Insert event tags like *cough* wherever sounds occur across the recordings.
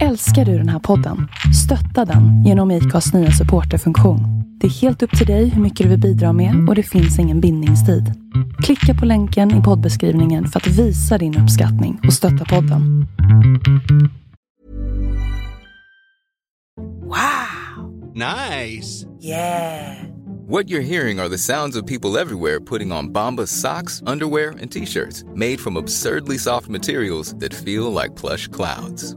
Älskar du den här podden? Stötta den genom IKAs nya supporterfunktion. Det är helt upp till dig hur mycket du vill bidra med och det finns ingen bindningstid. Klicka på länken i poddbeskrivningen för att visa din uppskattning och stötta podden. Wow! Nice! Yeah! What you're hearing are the sounds of people everywhere putting on Bombas socks, underwear, and t-shirts made from absurdly soft materials that feel like plush clouds.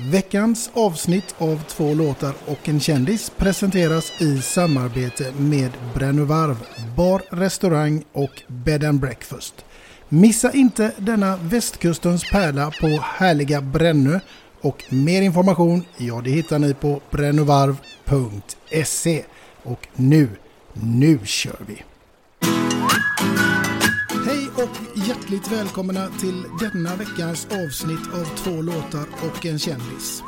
Veckans avsnitt av två låtar och en kändis presenteras i samarbete med Brännövarv, bar, restaurang och bed and breakfast. Missa inte denna västkustens pärla på härliga Brännö och mer information, ja det hittar ni på brännövarv.se. Och nu, nu kör vi! Hjärtligt välkomna till denna veckans avsnitt av två låtar och en kändis.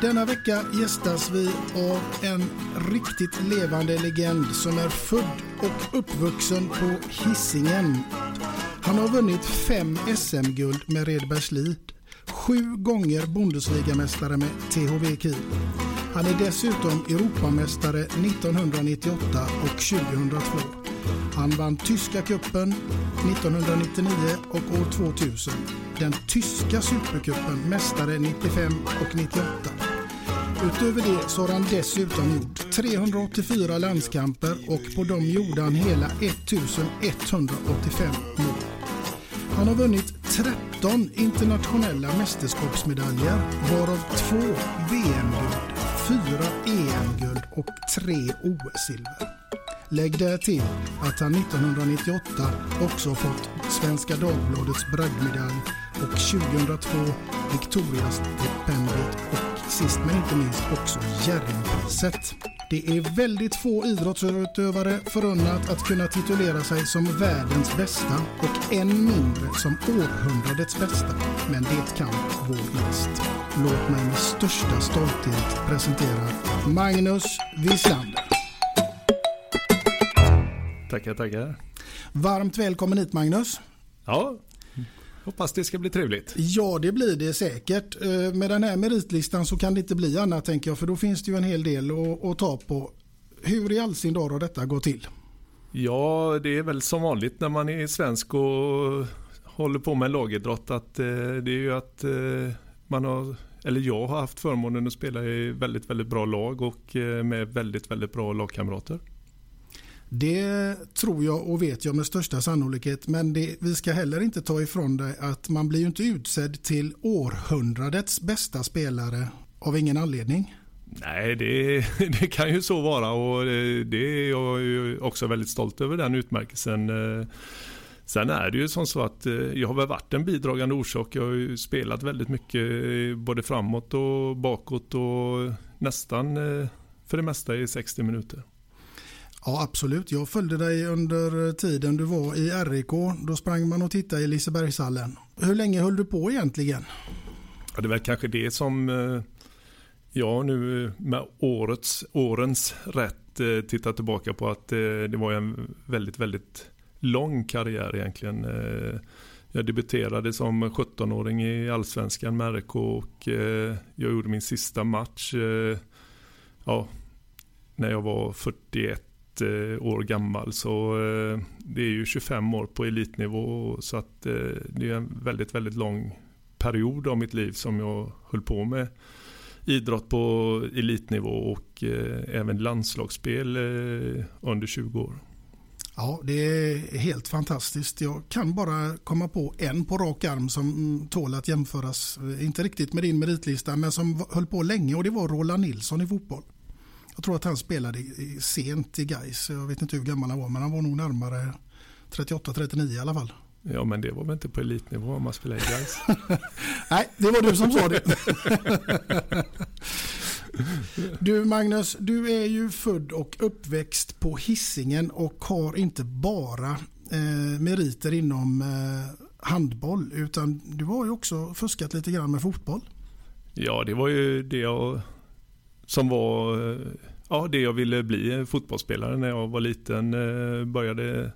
Denna vecka gästas vi av en riktigt levande legend som är född och uppvuxen på Hisingen. Han har vunnit fem SM-guld med Redbergslid sju gånger Bundesligamästare med THV Kiel. Han är dessutom Europamästare 1998 och 2002. Han vann tyska kuppen 1999 och år 2000. Den tyska supercupen mästare 95 och 98. Utöver det så har han dessutom gjort 384 landskamper och på dem gjorde han hela 1185 mål. Han har vunnit 13 internationella mästerskapsmedaljer varav två VM-guld, fyra EM-guld och tre OS-silver. Lägg där till att han 1998 också fått Svenska Dagbladets bragdmedalj och 2002 Victoriastipendiet och sist men inte minst också Jerringpriset. Det är väldigt få idrottsutövare förunnat att kunna titulera sig som världens bästa och än mindre som århundradets bästa. Men det kan vår gäst. Låt mig med största stolthet presentera Magnus Wislander. Tackar, tackar. Varmt välkommen hit Magnus. Ja, hoppas det ska bli trevligt. Ja, det blir det säkert. Eh, med den här meritlistan så kan det inte bli annat tänker jag, för då finns det ju en hel del att, att ta på. Hur i all sin dag har detta gått till? Ja, det är väl som vanligt när man är svensk och håller på med lagidrott att eh, det är ju att eh, man har eller jag har haft förmånen att spela i väldigt, väldigt bra lag och med väldigt, väldigt bra lagkamrater. Det tror jag och vet jag med största sannolikhet men det, vi ska heller inte ta ifrån dig att man blir ju inte utsedd till århundradets bästa spelare av ingen anledning. Nej, det, *laughs* det kan ju så vara och det, det är jag ju också väldigt stolt över den utmärkelsen. Eh, sen är det ju som så att eh, jag har väl varit en bidragande orsak. Jag har ju spelat väldigt mycket eh, både framåt och bakåt och nästan för det mesta i 60 minuter. Ja absolut, jag följde dig under tiden du var i RIK. Då sprang man och tittade i Lisebergshallen. Hur länge höll du på egentligen? Ja, det är väl kanske det som eh, jag nu med årets, årens rätt eh, tittar tillbaka på att eh, det var en väldigt, väldigt lång karriär egentligen. Jag debuterade som 17-åring i Allsvenskan med RIK och jag gjorde min sista match ja, när jag var 41 Eh, år gammal. Så eh, det är ju 25 år på elitnivå så att eh, det är en väldigt, väldigt lång period av mitt liv som jag höll på med idrott på elitnivå och eh, även landslagsspel eh, under 20 år. Ja, det är helt fantastiskt. Jag kan bara komma på en på rak arm som mm, tål att jämföras. Inte riktigt med din meritlista, men som höll på länge och det var Roland Nilsson i fotboll. Jag tror att han spelade sent i Gais. Jag vet inte hur gammal han var, men han var nog närmare 38-39 i alla fall. Ja, men det var väl inte på elitnivå om man spelar i Gais? *laughs* Nej, det var du som sa det. *laughs* du Magnus, du är ju född och uppväxt på hissingen och har inte bara eh, meriter inom eh, handboll utan du har ju också fuskat lite grann med fotboll. Ja, det var ju det jag som var eh, ja, det jag ville bli eh, fotbollsspelare när jag var liten. Eh, började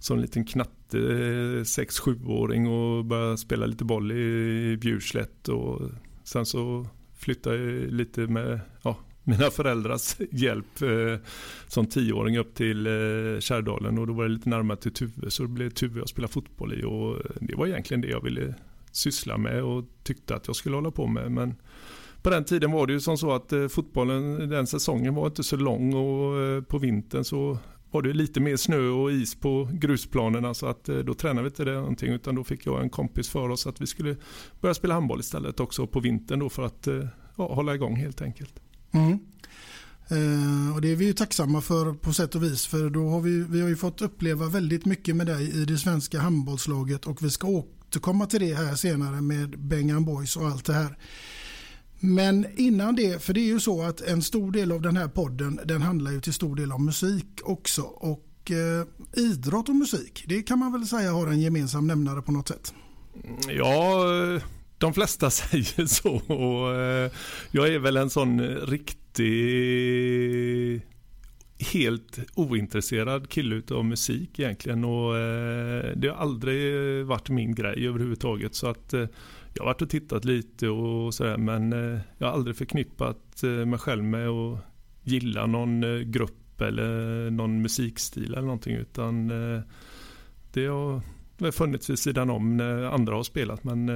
som en liten knatte 6-7-åring och började spela lite boll i Bjurslätt och sen så flyttade jag lite med ja, mina föräldrars *laughs* hjälp eh, som tioåring upp till eh, Kärdalen och då var det lite närmare till Tuve så det blev Tuve jag spelade fotboll i och det var egentligen det jag ville syssla med och tyckte att jag skulle hålla på med men på den tiden var det ju som så att eh, fotbollen den säsongen var inte så lång och eh, på vintern så var det lite mer snö och is på grusplanerna så att eh, då tränade vi inte det någonting utan då fick jag en kompis för oss att vi skulle börja spela handboll istället också på vintern då för att eh, ja, hålla igång helt enkelt. Mm. Eh, och det är vi ju tacksamma för på sätt och vis för då har vi, vi har ju fått uppleva väldigt mycket med dig i det svenska handbollslaget och vi ska återkomma till det här senare med Bengan Boys och allt det här. Men innan det, för det är ju så att en stor del av den här podden den handlar ju till stor del om musik också. Och eh, idrott och musik, det kan man väl säga har en gemensam nämnare på något sätt. Ja, de flesta *laughs* säger så. Och, eh, jag är väl en sån riktig helt ointresserad kille utav musik egentligen och eh, det har aldrig varit min grej överhuvudtaget så att eh, jag har varit och tittat lite och sådär men eh, jag har aldrig förknippat eh, mig själv med att gilla någon eh, grupp eller någon musikstil eller någonting utan det har funnits vid sidan om när andra har spelat men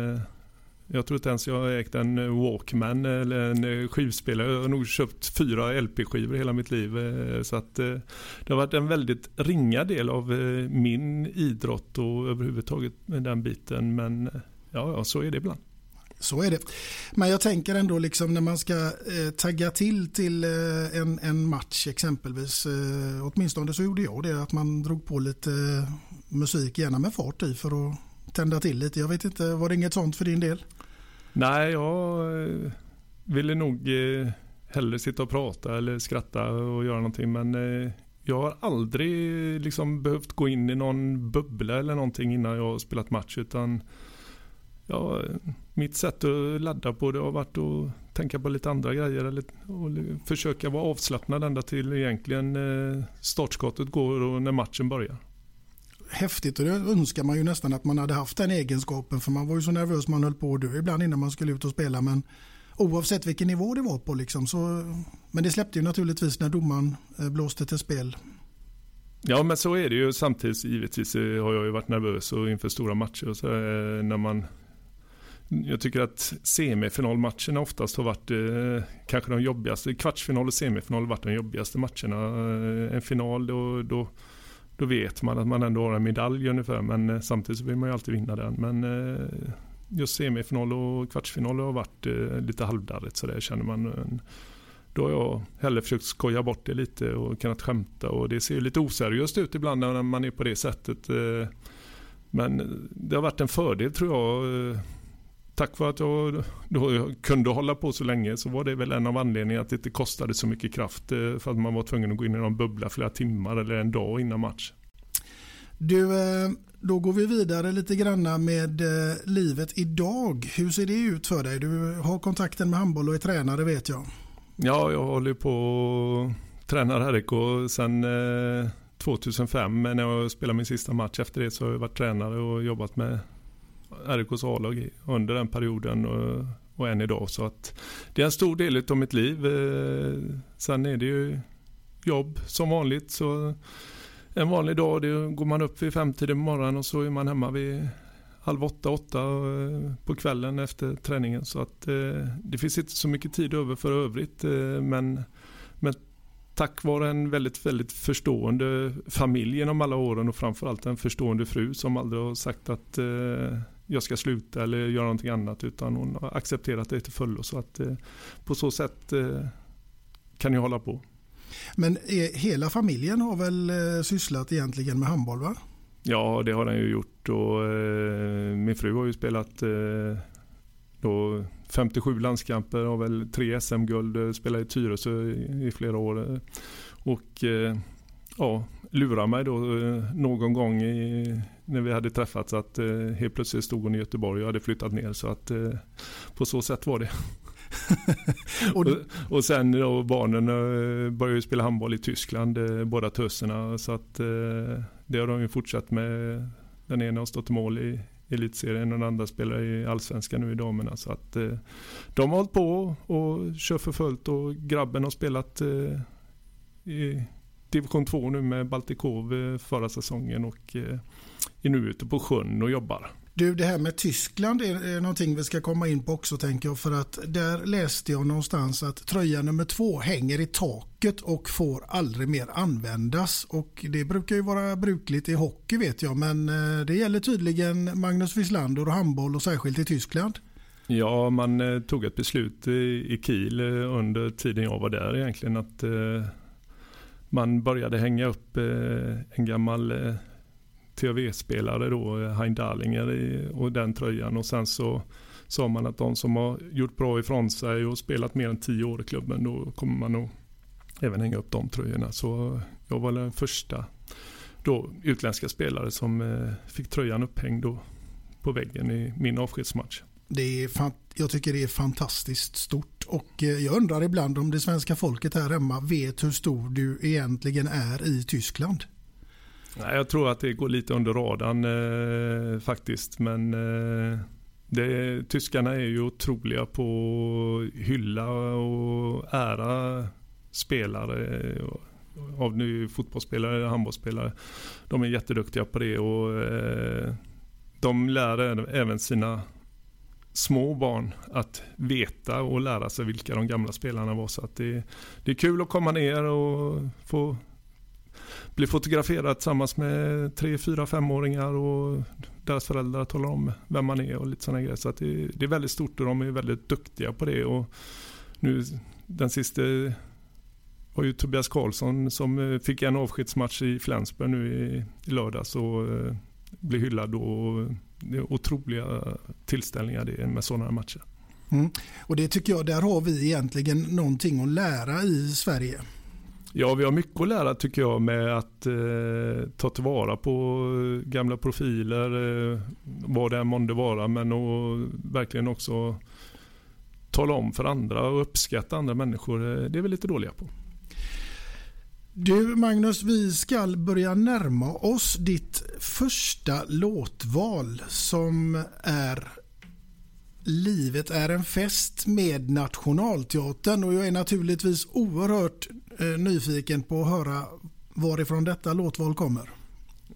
jag tror inte ens jag har ägt en Walkman eller en skivspelare. Jag har nog köpt fyra LP-skivor hela mitt liv. Så att det har varit en väldigt ringa del av min idrott och överhuvudtaget den biten. Men ja, ja, så är det ibland. Så är det. Men jag tänker ändå liksom när man ska eh, tagga till till eh, en, en match exempelvis. Eh, åtminstone så gjorde jag det att man drog på lite eh, musik gärna med fart i för att tända till lite. Jag vet inte, var det inget sånt för din del? Nej, jag eh, ville nog eh, hellre sitta och prata eller skratta och göra någonting men jag har aldrig liksom behövt gå in i någon bubbla eller någonting innan jag har spelat match utan ja, mitt sätt att ladda på det har varit att tänka på lite andra grejer eller, och försöka vara avslappnad ända till egentligen eh, startskottet går och när matchen börjar. Häftigt och det önskar man ju nästan att man hade haft den egenskapen för man var ju så nervös man höll på att dö ibland innan man skulle ut och spela men oavsett vilken nivå det var på liksom så men det släppte ju naturligtvis när domaren eh, blåste till spel. Ja men så är det ju samtidigt givetvis har jag ju varit nervös och inför stora matcher och så när man jag tycker att semifinalmatcherna oftast har varit eh, kanske de jobbigaste. Kvartsfinal och semifinal har varit de jobbigaste matcherna. Eh, en final då, då, då, vet man att man ändå har en medalj ungefär. Men eh, samtidigt så vill man ju alltid vinna den. Men eh, just semifinal och kvartsfinal har varit eh, lite halvdarrigt så där känner man. Eh, då har jag hellre försökt skoja bort det lite och kunnat skämta. Och det ser lite oseriöst ut ibland när man är på det sättet. Eh, men eh, det har varit en fördel tror jag eh, tack vare att jag då kunde hålla på så länge så var det väl en av anledningarna att det inte kostade så mycket kraft eh, för att man var tvungen att gå in i någon bubbla flera timmar eller en dag innan match. Du, eh, då går vi vidare lite granna med eh, livet idag. Hur ser det ut för dig? Du har kontakten med handboll och är tränare vet jag. Ja, jag håller på och tränar RIK sedan 2005 när jag spelade min sista match. Efter det så har jag varit tränare och jobbat med RIKs A-lag under den perioden och, och än idag. Så att det är en stor del av mitt liv. Eh, sen är det ju jobb som vanligt. Så en vanlig dag det går man upp vid femtiden på morgonen och så är man hemma vid halv åtta, åtta eh, på kvällen efter träningen. Så att det finns inte så mycket tid över för övrigt. Men, men tack vare en väldigt, väldigt förstående familj genom alla åren och framförallt en förstående fru som aldrig har sagt att jag ska sluta eller göra någonting annat utan hon har accepterat det till fullo. Så att på så sätt kan jag hålla på. Men hela familjen har väl sysslat egentligen med handboll va? Ja, det har den ju gjort och eh, min fru har ju spelat eh, då 57 landskamper, har väl tre SM-guld, eh, spelat i Tyresö i, i flera år. Eh, och eh, ja, lurade mig då eh, någon gång i, när vi hade träffats att helt plötsligt stod hon i Göteborg och hade flyttat ner så att på så sätt var det. *laughs* och, *laughs* och, sen då barnen började spela handboll i Tyskland, båda töserna. Så att det har de ju fortsatt med. Den ena har stått i mål i elitserien och den andra spelar i allsvenskan nu i damerna. Så att eh, de har hållit på och kör för fullt och grabben har spelat eh, i division 2 nu med Baltikov eh, förra säsongen och eh, är nu ute på sjön och jobbar. Du, det här med Tyskland är någonting vi ska komma in på också tänker jag. För att där läste jag någonstans att tröja nummer två hänger i taket och får aldrig mer användas. Och det brukar ju vara brukligt i hockey vet jag. Men eh, det gäller tydligen Magnus Wislander och handboll och särskilt i Tyskland. Ja, man tog ett beslut i Kiel under tiden jag var där egentligen. att man började hänga upp eh, en gammal eh, TV-spelare då, eh, Hein Darlinger och den tröjan och sen så sa man att de som har gjort bra ifrån sig och spelat mer än tio år i klubben då kommer man nog även hänga upp de tröjorna. Så jag var den första då utländska spelare som fick tröjan upphängd då på väggen i min avskedsmatch. Det är jag tycker det är fantastiskt stort och eh, jag undrar ibland om det svenska folket här hemma vet hur stor du egentligen är i Tyskland. Nej, jag tror att det går lite under radarn eh, faktiskt. Men eh, det, tyskarna är ju otroliga på att hylla och ära spelare. Eh, av nu fotbollsspelare eller handbollsspelare. De är jätteduktiga på det och eh, de lär även sina små barn att veta och lära sig vilka de gamla spelarna var. Så att det, det är kul att komma ner och få bli fotograferad tillsammans med tre, fyra, femåringar och deras föräldrar talar om vem man är och lite sådana grejer. Så att det, det, är väldigt stort och de är väldigt duktiga på det. Och nu den sista var ju Tobias Karlsson som eh, fick en avskedsmatch i Flensburg nu i, i lördags och eh, blev hyllad. Och det är otroliga tillställningar det är med sådana matcher. Mm. Och det tycker jag, där har vi egentligen någonting att lära i Sverige. Ja, vi har mycket att lära tycker jag med att eh, ta tillvara på gamla profiler, eh, vad det än månde vara, men att verkligen också tala om för andra och uppskatta andra människor. Eh, det är vi lite dåliga på. Du Magnus, vi ska börja närma oss ditt första låtval som är Livet är en fest med Nationalteatern och jag är naturligtvis oerhört eh, nyfiken på att höra varifrån detta låtval kommer.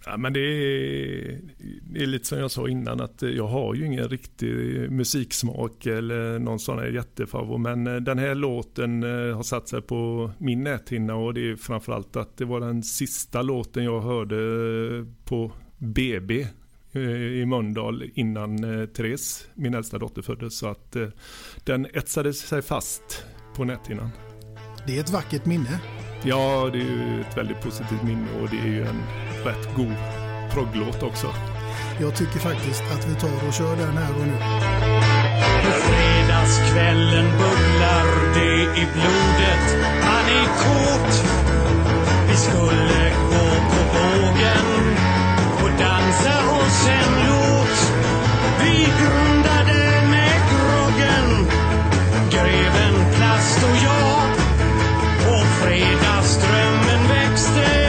Ja, men det är, det är, lite som jag sa innan att jag har ju ingen riktig musiksmak eller någon sån här jättefavor. Men eh, den här låten eh, har satt sig på min näthinna och det är framförallt att det var den sista låten jag hörde på BB i Mölndal innan eh, Therese, min äldsta dotter, föddes. Så att eh, den etsade sig fast på näthinnan. Det är ett vackert minne. Ja, det är ju ett väldigt positivt minne och det är ju en rätt god progglåt också. Jag tycker faktiskt att vi tar och kör den här och nu. Fredagskvällen bubblar det i blodet. Han är kåt. Vi skulle gå på bågen och dansa oss en låt. Vi grundade med groggen, greven Plast och jag. Och fredagsdrömmen växte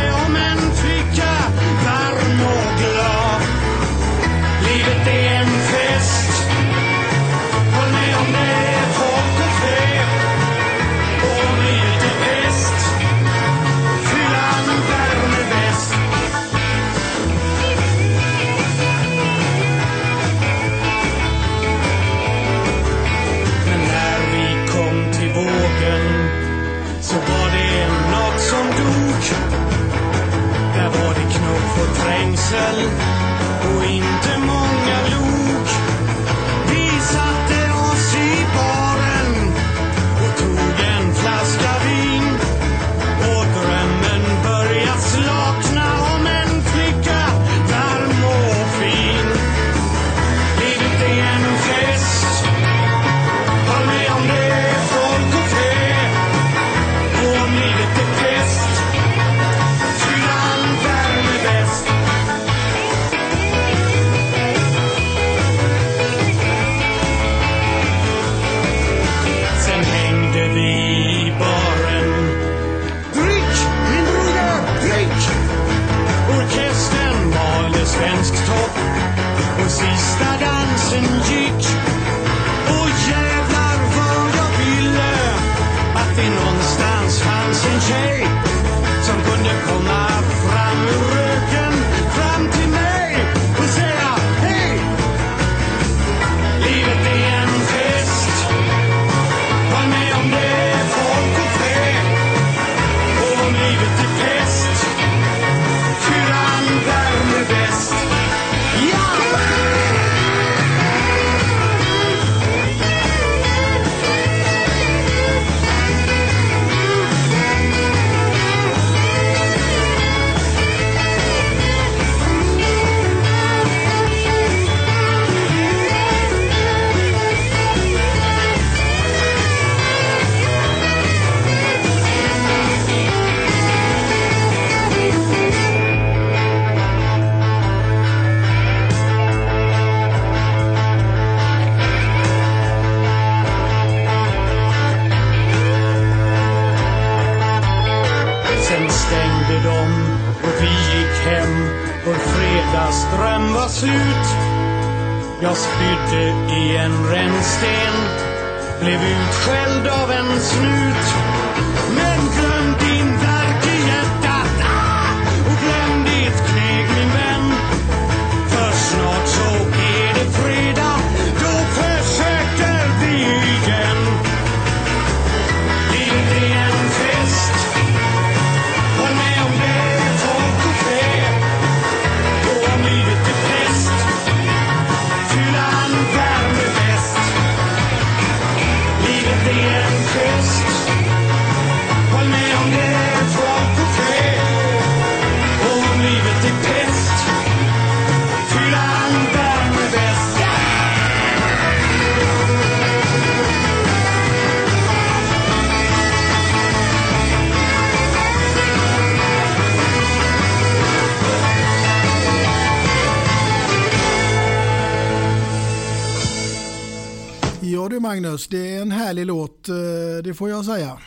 Magnus, det är en härlig låt, eh, det får jag säga.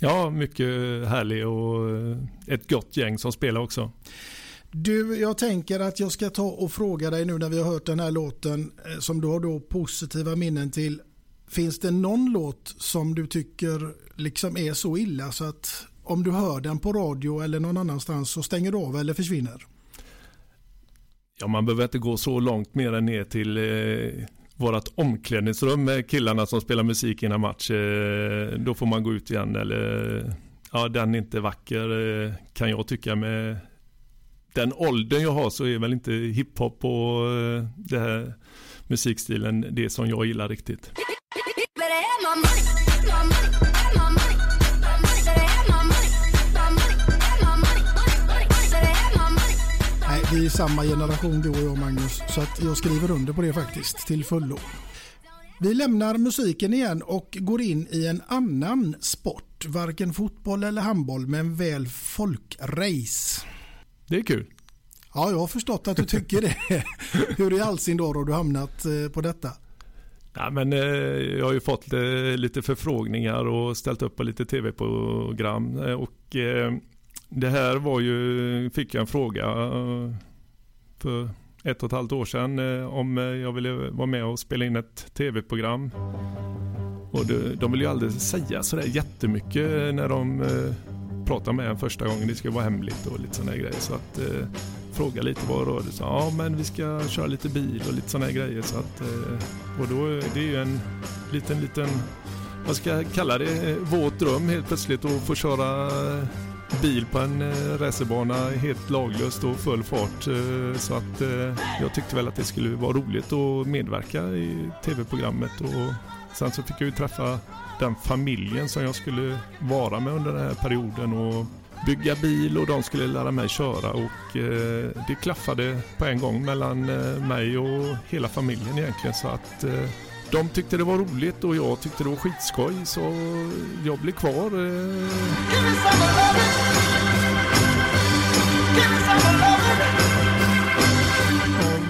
Ja, mycket härlig och eh, ett gott gäng som spelar också. Du, jag tänker att jag ska ta och fråga dig nu när vi har hört den här låten eh, som du har då positiva minnen till. Finns det någon låt som du tycker liksom är så illa så att om du hör den på radio eller någon annanstans så stänger du av eller försvinner? Ja, man behöver inte gå så långt mer än ner till eh, vårt omklädningsrum med killarna som spelar musik innan match. Eh, då får man gå ut igen eller ja, den är inte vacker eh, kan jag tycka med den åldern jag har så är väl inte hiphop och eh, det här musikstilen det som jag gillar riktigt. Vi är samma generation du och jag Magnus så att jag skriver under på det faktiskt till fullo. Vi lämnar musiken igen och går in i en annan sport. Varken fotboll eller handboll men väl folkrace. Det är kul. Ja, jag har förstått att du tycker det. *laughs* Hur i all sin dar har du hamnat eh, på detta? Ja, men, eh, jag har ju fått eh, lite förfrågningar och ställt upp på lite tv-program. Eh, och, eh, det här var ju, fick jag en fråga eh, för ett och ett halvt år sedan eh, om eh, jag ville vara med och spela in ett tv-program. Och de, de vill ju aldrig säga sådär jättemycket när de pratar med en första gången. Det ska vara hemligt och lite sådana grejer. Så att eh, fråga lite vad det rörde sig Ja, men vi ska köra lite bil och lite sådana grejer. Så att, eh, och då är det ju en liten, liten, vad ska jag kalla det, våt dröm helt plötsligt att få köra bil på en eh, racerbana helt laglöst och full fart. Eh, så att eh, jag tyckte väl att det skulle vara roligt att medverka i tv-programmet och sen så fick jag ju träffa den familjen som jag skulle vara med under den här perioden och bygga bil och de skulle lära mig köra och eh, det klaffade på en gång mellan eh, mig och hela familjen egentligen så att eh, de tyckte det var roligt och jag tyckte det var skitskoj så jag blev kvar. Eh.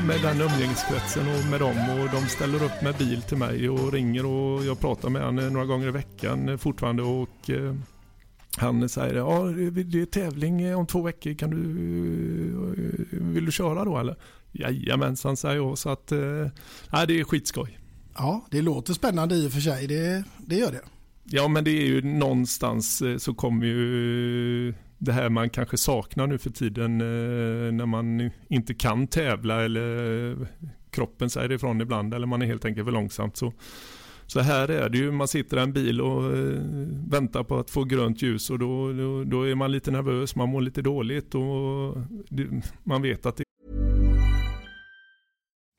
med den umgängeskretsen och med dem och de ställer upp med bil till mig och ringer och jag pratar med honom eh, några gånger i veckan eh, fortfarande och han säger ja det är tävling om två veckor, kan du, vill du köra då eller? Jajamensan säger jag så att nej, det är skitskoj. Ja, det låter spännande i och för sig. Det, det gör det. Ja, men det är ju någonstans eh, så kommer ju eh, det här man kanske saknar nu för tiden eh, när man inte kan tävla eller kroppen säger ifrån ibland eller man är helt enkelt för långsamt. Så, så här är det ju, man sitter i en bil och väntar på att få grönt ljus och då, då, då är man lite nervös, man mår lite dåligt och man vet att det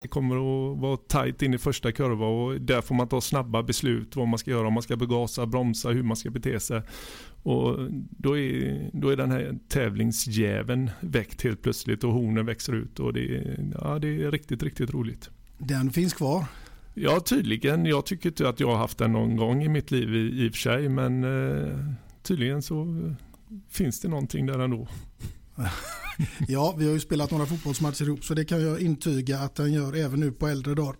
Det kommer att vara tajt in i första kurva och där får man ta snabba beslut vad man ska göra, om man ska begasa, bromsa, hur man ska bete sig. Och då är, då är den här tävlingsjäveln väckt helt plötsligt och hornen växer ut och det, ja, det är riktigt, riktigt roligt. Den finns kvar? Ja, tydligen. Jag tycker inte att jag har haft den någon gång i mitt liv i, i och för sig, men eh, tydligen så finns det någonting där ändå. *laughs* *laughs* ja, vi har ju spelat några fotbollsmatcher ihop så det kan jag intyga att den gör även nu på äldre dagar.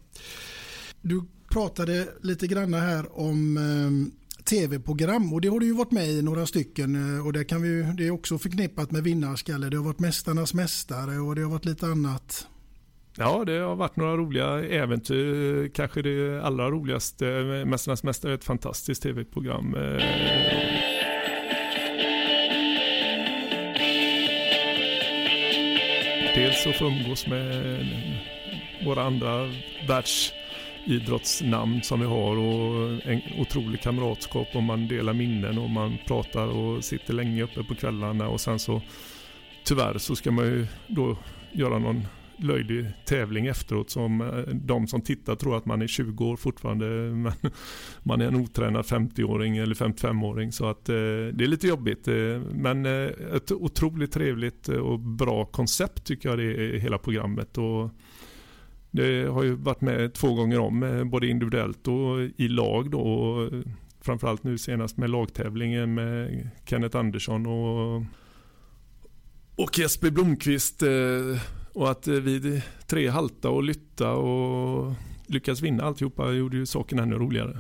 Du pratade lite grann här om eh, tv-program och det har du ju varit med i några stycken eh, och det, kan vi, det är också förknippat med vinnarskalle. Det har varit Mästarnas mästare och det har varit lite annat. Ja, det har varit några roliga äventyr. Kanske det allra roligaste. Eh, Mästarnas mästare är ett fantastiskt tv-program. Eh. Dels att få umgås med våra andra världsidrottsnamn som vi har och en otrolig kamratskap och man delar minnen och man pratar och sitter länge uppe på kvällarna och sen så tyvärr så ska man ju då göra någon löjlig tävling efteråt som eh, de som tittar tror att man är 20 år fortfarande *laughs* men man är en otränad 50-åring eller 55-åring så att eh, det är lite jobbigt eh, men eh, ett otroligt trevligt och bra koncept tycker jag det är hela programmet och Det har ju varit med två gånger om, eh, både individuellt och i lag då. och Framförallt nu senast med lagtävlingen med Kenneth Andersson och, och Jesper Blomqvist. Eh, och att vi tre halta och lytta och lyckas vinna alltihopa gjorde ju saken ännu roligare.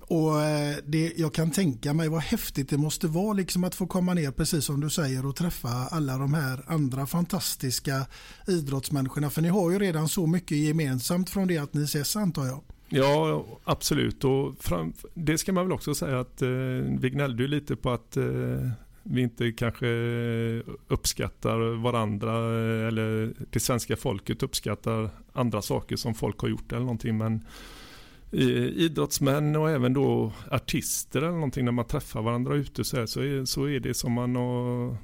Och eh, det, Jag kan tänka mig vad häftigt det måste vara liksom att få komma ner precis som du säger och träffa alla de här andra fantastiska idrottsmänniskorna. För ni har ju redan så mycket gemensamt från det att ni ses antar jag. Ja, absolut. Och fram, det ska man väl också säga att eh, vi gnällde lite på att eh, vi inte kanske uppskattar varandra eller det svenska folket uppskattar andra saker som folk har gjort eller någonting. Men idrottsmän och även då artister eller någonting när man träffar varandra ute så, här, så, är, så är det som man har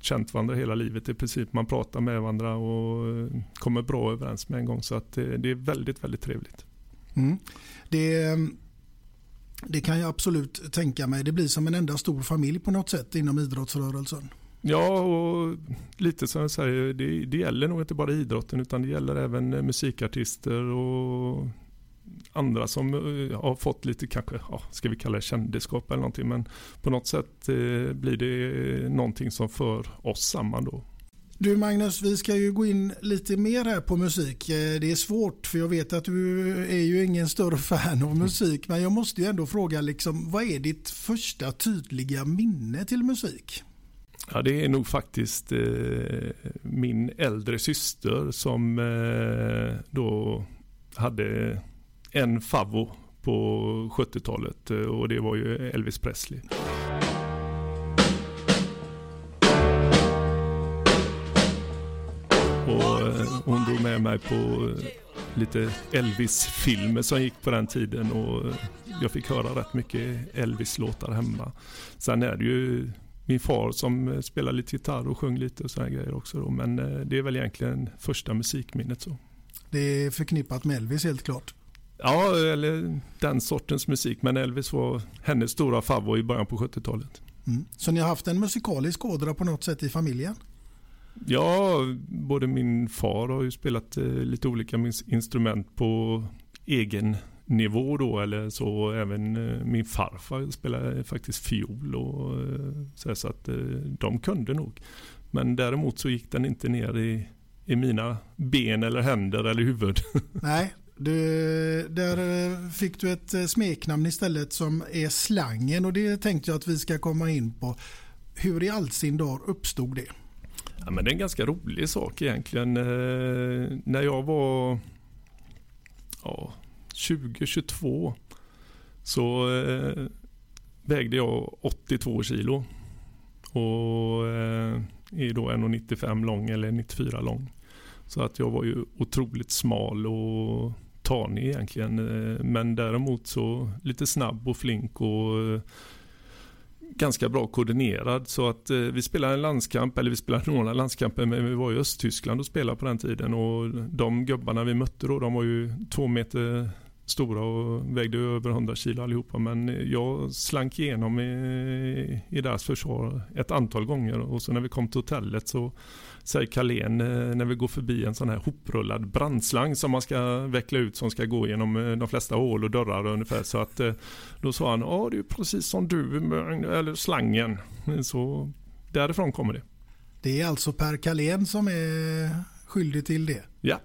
känt varandra hela livet i princip. Man pratar med varandra och kommer bra överens med en gång så att det, det är väldigt, väldigt trevligt. Mm. Det, det kan jag absolut tänka mig. Det blir som en enda stor familj på något sätt inom idrottsrörelsen. Ja, och lite som jag säger, det, det gäller nog inte bara idrotten utan det gäller även eh, musikartister och andra som eh, har fått lite kanske, ja, ska vi kalla det kändisskap eller någonting. Men på något sätt eh, blir det någonting som för oss samman då. Du Magnus, vi ska ju gå in lite mer här på musik. Eh, det är svårt för jag vet att du är ju ingen större fan av musik. Men jag måste ju ändå fråga, liksom, vad är ditt första tydliga minne till musik? Ja, det är nog faktiskt eh, min äldre syster som eh, då hade en favvo på 70-talet eh, och det var ju Elvis Presley. Hon drog med mig på eh, lite Elvis-filmer som gick på den tiden och jag fick höra rätt mycket Elvis-låtar hemma. Sen är det ju min far som spelar lite gitarr och sjöng lite och sådana grejer också då. Men det är väl egentligen första musikminnet så. Det är förknippat med Elvis helt klart. Ja, eller den sortens musik. Men Elvis var hennes stora favorit i början på 70-talet. Mm. Så ni har haft en musikalisk ådra på något sätt i familjen? Ja, både min far har ju spelat eh, lite olika instrument på egen nivå då eller så. Även eh, min farfar spelade eh, faktiskt fiol och eh, så, så att eh, de kunde nog. Men däremot så gick den inte ner i, i mina ben eller händer eller huvud. *laughs* Nej, du, där fick du ett smeknamn istället som är slangen och det tänkte jag att vi ska komma in på. Hur i all sin dag uppstod det? Ja, men det är en ganska rolig sak egentligen. Eh, när jag var ja, 20-22 så eh, vägde jag 82 kilo och eh, är då 1,95 lång eller 94 lång. Så att jag var ju otroligt smal och tanig egentligen. Eh, men däremot så lite snabb och flink och eh, ganska bra koordinerad. Så att eh, vi spelade en landskamp, eller vi spelade *laughs* några landskamper, men vi var i Östtyskland och spelade på den tiden. Och de gubbarna vi mötte då, de var ju två meter stora och vägde över 100 kilo allihopa. Men jag slank igenom i, i deras försvar ett antal gånger. Och så när vi kom till hotellet så säger Carlén eh, när vi går förbi en sån här hoprullad brandslang som man ska veckla ut som ska gå genom eh, de flesta hål och dörrar ungefär. Så att eh, då sa han, ja det är precis som du, eller slangen. Så därifrån kommer det. Det är alltså Per Carlén som är skyldig till det? Ja.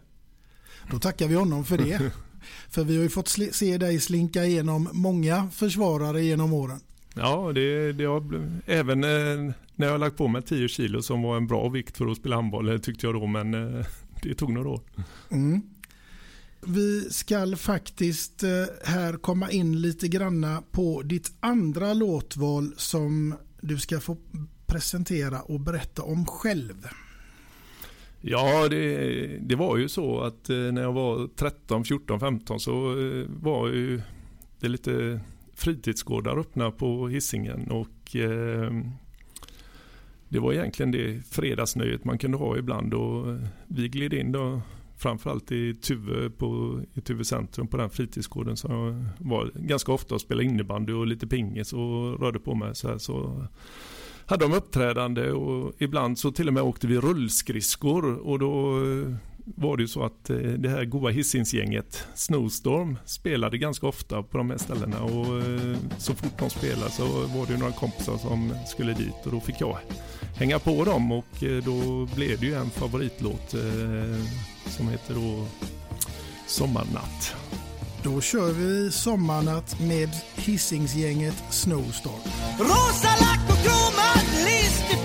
Då tackar vi honom för det. *laughs* för vi har ju fått se dig slinka igenom många försvarare genom åren. Ja, det, det har, även när jag har lagt på mig 10 kilo som var en bra vikt för att spela handboll tyckte jag då men eh, *laughs* det tog några år. Mm. Vi ska faktiskt eh, här komma in lite granna på ditt andra låtval som du ska få presentera och berätta om själv. Ja, det, det var ju så att eh, när jag var 13, 14, 15 så eh, var ju det lite fritidsgårdar öppna på hissingen och eh, det var egentligen det fredagsnöjet man kunde ha ibland och vi gled in då framförallt i Tuve, på, i Tuve centrum på den fritidsgården som var ganska ofta och spelade innebandy och lite pingis och rörde på mig så här så hade de uppträdande och ibland så till och med åkte vi rullskridskor och då var det ju så att eh, det här goa Hisingsgänget Snowstorm spelade ganska ofta på de här ställena och eh, så fort de spelade så var det några kompisar som skulle dit och då fick jag hänga på dem och eh, då blev det ju en favoritlåt som heter då Sommarnatt. Då kör vi Sommarnatt med Hisingsgänget Snowstorm. Rosa lack through my list.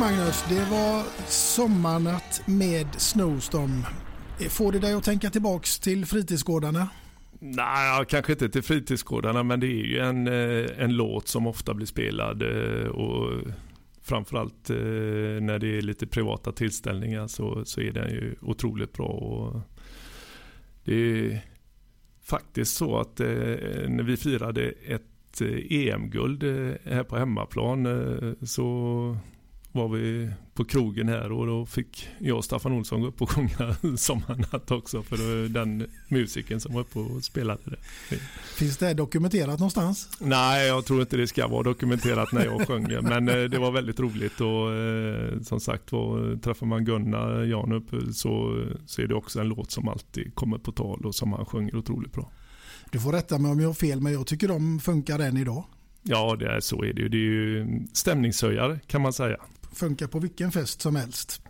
Magnus, det var Sommarnatt med Snowstorm. Får det dig att tänka tillbaks till fritidsgårdarna? Nej, kanske inte till fritidsgårdarna men det är ju en, eh, en låt som ofta blir spelad eh, och framförallt eh, när det är lite privata tillställningar så, så är den ju otroligt bra. Och det är faktiskt så att när vi firade ett EM-guld här på hemmaplan så var vi på krogen här och då fick jag och Staffan Olsson gå upp och sjunga *laughs* Sommarnatt också för den musiken som var uppe och spelade det. Finns det dokumenterat någonstans? Nej, jag tror inte det ska vara dokumenterat när jag sjöng det, men eh, det var väldigt roligt och eh, som sagt var träffar man Gunnar Janup så, så är det också en låt som alltid kommer på tal och som han sjunger otroligt bra. Du får rätta mig om jag har fel, men jag tycker de funkar än idag. Ja, det är, så är det ju. Det är ju stämningshöjare kan man säga. Funkar på vilken fest som helst.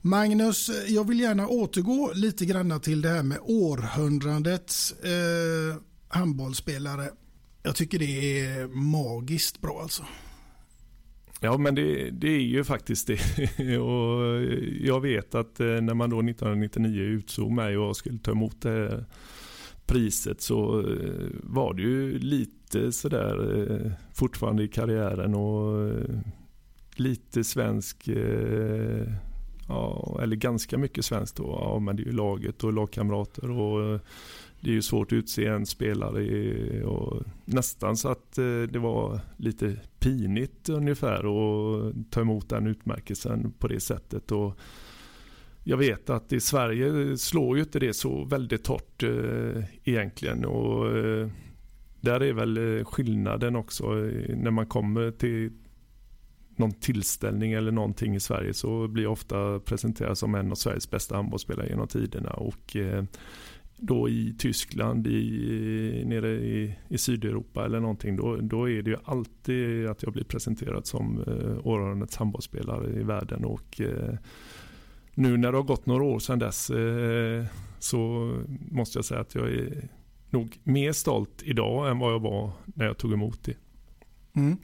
Magnus, jag vill gärna återgå lite grann till det här med århundradets eh, handbollsspelare. Jag tycker det är magiskt bra alltså. Ja men det, det är ju faktiskt det. *laughs* och jag vet att eh, när man då 1999 utsåg mig och skulle ta emot det här priset så eh, var det ju lite sådär eh, fortfarande i karriären och eh, lite svensk, eh, ja, eller ganska mycket svenskt då. Ja men det är ju laget och lagkamrater och det är ju svårt att utse en spelare och nästan så att det var lite pinigt ungefär att ta emot den utmärkelsen på det sättet. Och jag vet att i Sverige slår ju inte det så väldigt hårt eh, egentligen. Och, eh, där är väl eh, skillnaden också eh, när man kommer till någon tillställning eller någonting i Sverige så blir jag ofta presenterad som en av Sveriges bästa handbollsspelare genom tiderna. Och, eh, då i Tyskland, i, eh, nere i, i Sydeuropa eller någonting, då, då är det ju alltid att jag blir presenterad som eh, århundradets handbollsspelare i världen. Och, eh, nu när det har gått några år sedan dess eh, så måste jag säga att jag är nog mer stolt idag än vad jag var när jag tog emot det. Mm.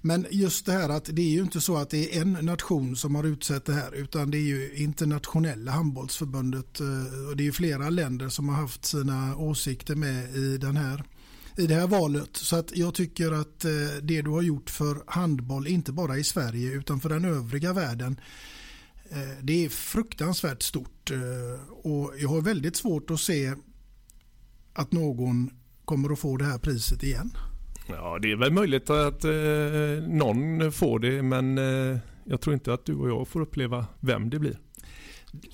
Men just det här att det är ju inte så att det är en nation som har utsett det här utan det är ju internationella handbollsförbundet eh, och det är ju flera länder som har haft sina åsikter med i den här i det här valet. Så att jag tycker att eh, det du har gjort för handboll, inte bara i Sverige utan för den övriga världen, det är fruktansvärt stort. Och jag har väldigt svårt att se att någon kommer att få det här priset igen. Ja, det är väl möjligt att eh, någon får det, men eh, jag tror inte att du och jag får uppleva vem det blir.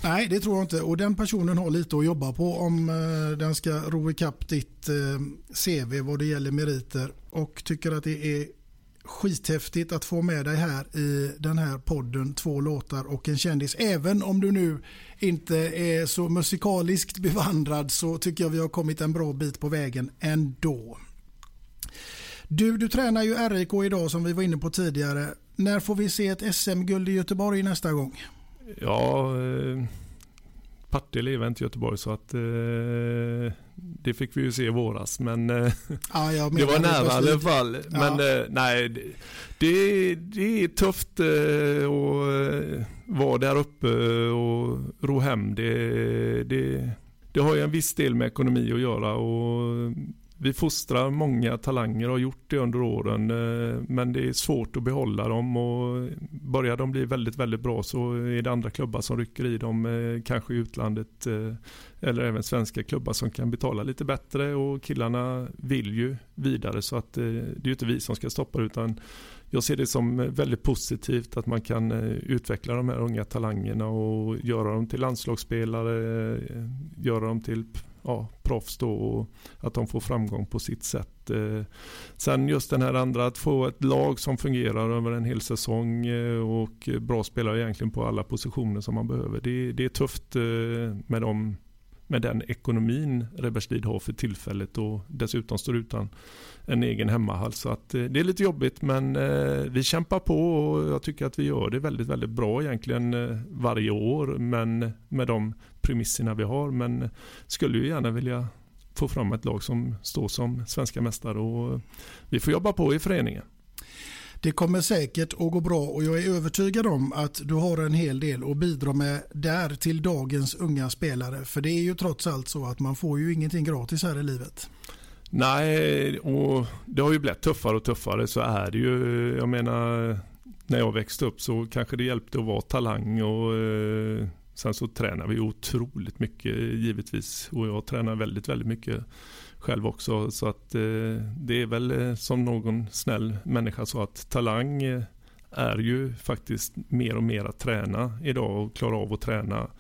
Nej, det tror jag inte. Och den personen har lite att jobba på om eh, den ska ro ikapp ditt eh, CV vad det gäller meriter. Och tycker att det är skithäftigt att få med dig här i den här podden Två låtar och en kändis. Även om du nu inte är så musikaliskt bevandrad så tycker jag vi har kommit en bra bit på vägen ändå. Du, du tränar ju RIK idag som vi var inne på tidigare. När får vi se ett SM-guld i Göteborg nästa gång? Ja, eh, Partille är inte Göteborg så att eh, det fick vi ju se i våras. Men eh, ja, *laughs* det var nära i alla fall. Ja. Men eh, nej, det, det är tufft eh, att vara där uppe och ro hem. Det, det, det har ju en viss del med ekonomi att göra. och vi fostrar många talanger och har gjort det under åren. Eh, men det är svårt att behålla dem och börjar de bli väldigt, väldigt bra så är det andra klubbar som rycker i dem. Eh, kanske i utlandet eh, eller även svenska klubbar som kan betala lite bättre och killarna vill ju vidare så att det är inte vi som ska stoppa det utan jag ser det som väldigt positivt att man kan utveckla de här unga talangerna och göra dem till landslagsspelare, göra dem till ja, proffs då och att de får framgång på sitt sätt. Eh, sen just den här andra att få ett lag som fungerar över en hel säsong eh, och bra spelare egentligen på alla positioner som man behöver. Det, det är tufft eh, med, dem, med den ekonomin Reberslid har för tillfället och dessutom står utan en egen hemmahall. Så att det är lite jobbigt men vi kämpar på och jag tycker att vi gör det väldigt, väldigt bra egentligen varje år men med de premisserna vi har men skulle ju gärna vilja få fram ett lag som står som svenska mästare och vi får jobba på i föreningen. Det kommer säkert att gå bra och jag är övertygad om att du har en hel del att bidra med där till dagens unga spelare. För det är ju trots allt så att man får ju ingenting gratis här i livet. Nej, och det har ju blivit tuffare och tuffare så är det ju. Jag menar, när jag växte upp så kanske det hjälpte att vara talang och eh, Sen så tränar vi otroligt mycket givetvis och jag tränar väldigt, väldigt mycket själv också. Så att eh, det är väl eh, som någon snäll människa sa att talang eh, är ju faktiskt mer och mer att träna idag och klara av att träna.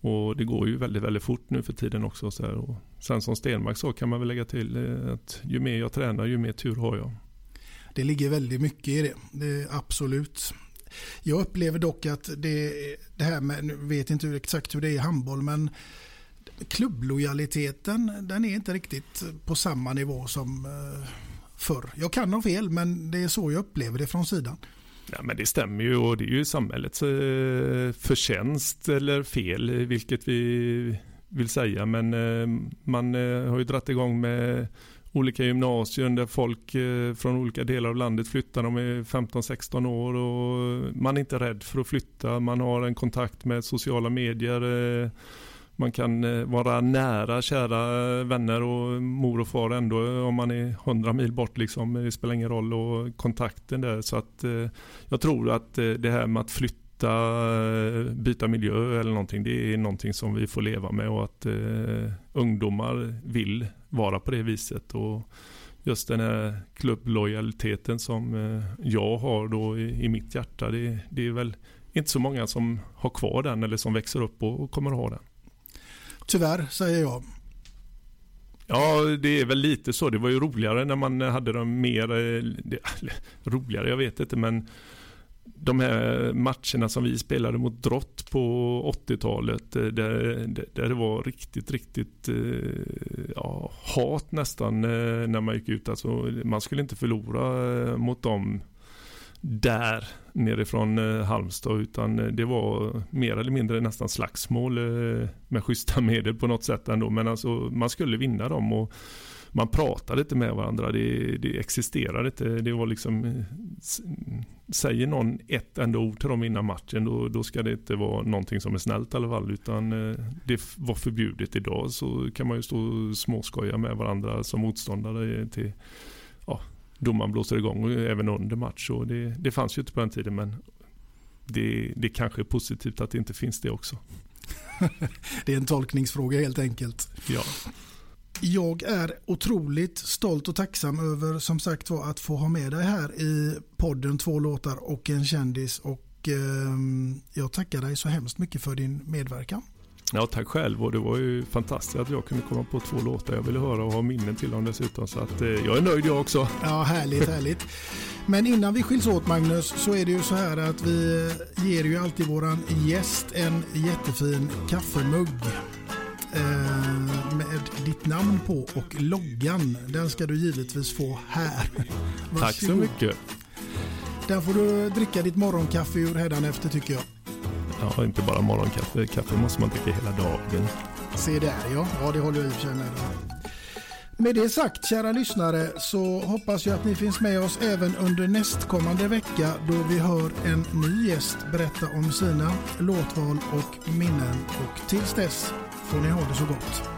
Och det går ju väldigt, väldigt fort nu för tiden också. Så och sen som Stenmark sa kan man väl lägga till eh, att ju mer jag tränar ju mer tur har jag. Det ligger väldigt mycket i det, det absolut. Jag upplever dock att det, det här med, nu vet inte exakt hur det är i handboll, men klubblojaliteten den är inte riktigt på samma nivå som eh, förr. Jag kan ha fel men det är så jag upplever det från sidan. Ja, men det stämmer ju och det är ju samhällets eh, förtjänst eller fel vilket vi vill säga. Men eh, man har ju dratt igång med olika gymnasier där folk eh, från olika delar av landet flyttar. De är 15-16 år och man är inte rädd för att flytta. Man har en kontakt med sociala medier. Eh, man kan eh, vara nära kära vänner och mor och far ändå om man är 100 mil bort. Liksom. Det spelar ingen roll och kontakten där. Så att jag tror att det här med att flytta byta, byta miljö eller någonting. Det är någonting som vi får leva med och att eh, ungdomar vill vara på det viset. Och just den här klubblojaliteten som eh, jag har då i, i mitt hjärta. Det, det, är väl inte så många som har kvar den eller som växer upp och, och kommer att ha den. Tyvärr, säger jag. Ja, det är väl lite så. Det var ju roligare när man hade dem mer, eh, det, *laughs* roligare, jag vet inte men de här matcherna som vi spelade mot Drott på 80-talet eh, där, där det var riktigt, riktigt eh, ja, hat nästan eh, när man gick ut. Alltså, man skulle inte förlora mot dem där nerifrån Halmstad utan det var mer eller mindre nästan slagsmål med schyssta medel på något sätt ändå. Men alltså man skulle vinna dem och man pratade inte med varandra. Det, det existerade inte. Det var liksom säger någon ett enda ord till dem innan matchen då, då ska det inte vara någonting som är snällt i alla fall utan det var förbjudet idag så kan man ju stå och småskoja med varandra som motståndare till ja, domaren blåser igång även under match och det, det fanns ju inte på den tiden men det, det kanske är positivt att det inte finns det också. *laughs* det är en tolkningsfråga helt enkelt. Ja. Jag är otroligt stolt och tacksam över som sagt var att få ha med dig här i podden Två låtar och en kändis och eh, jag tackar dig så hemskt mycket för din medverkan. Ja, tack själv och det var ju fantastiskt att jag kunde komma på två låtar jag ville höra och ha minnen till dem dessutom så att eh, jag är nöjd jag också. Ja, härligt, härligt. Men innan vi skiljs åt Magnus så är det ju så här att vi ger ju alltid våran gäst en jättefin kaffemugg med ditt namn på och loggan. Den ska du givetvis få här. Varsågod. *laughs* Tack så mycket. Den får du dricka ditt morgonkaffe ur hädanefter tycker jag. Ja, inte bara morgonkaffe. Kaffe måste man dricka hela dagen. Se där ja. Ja, det håller jag i och för sig med Med det sagt, kära lyssnare, så hoppas jag att ni finns med oss även under nästkommande vecka då vi hör en ny gäst berätta om sina låtval och minnen. Och tills dess får ni ha det så gott.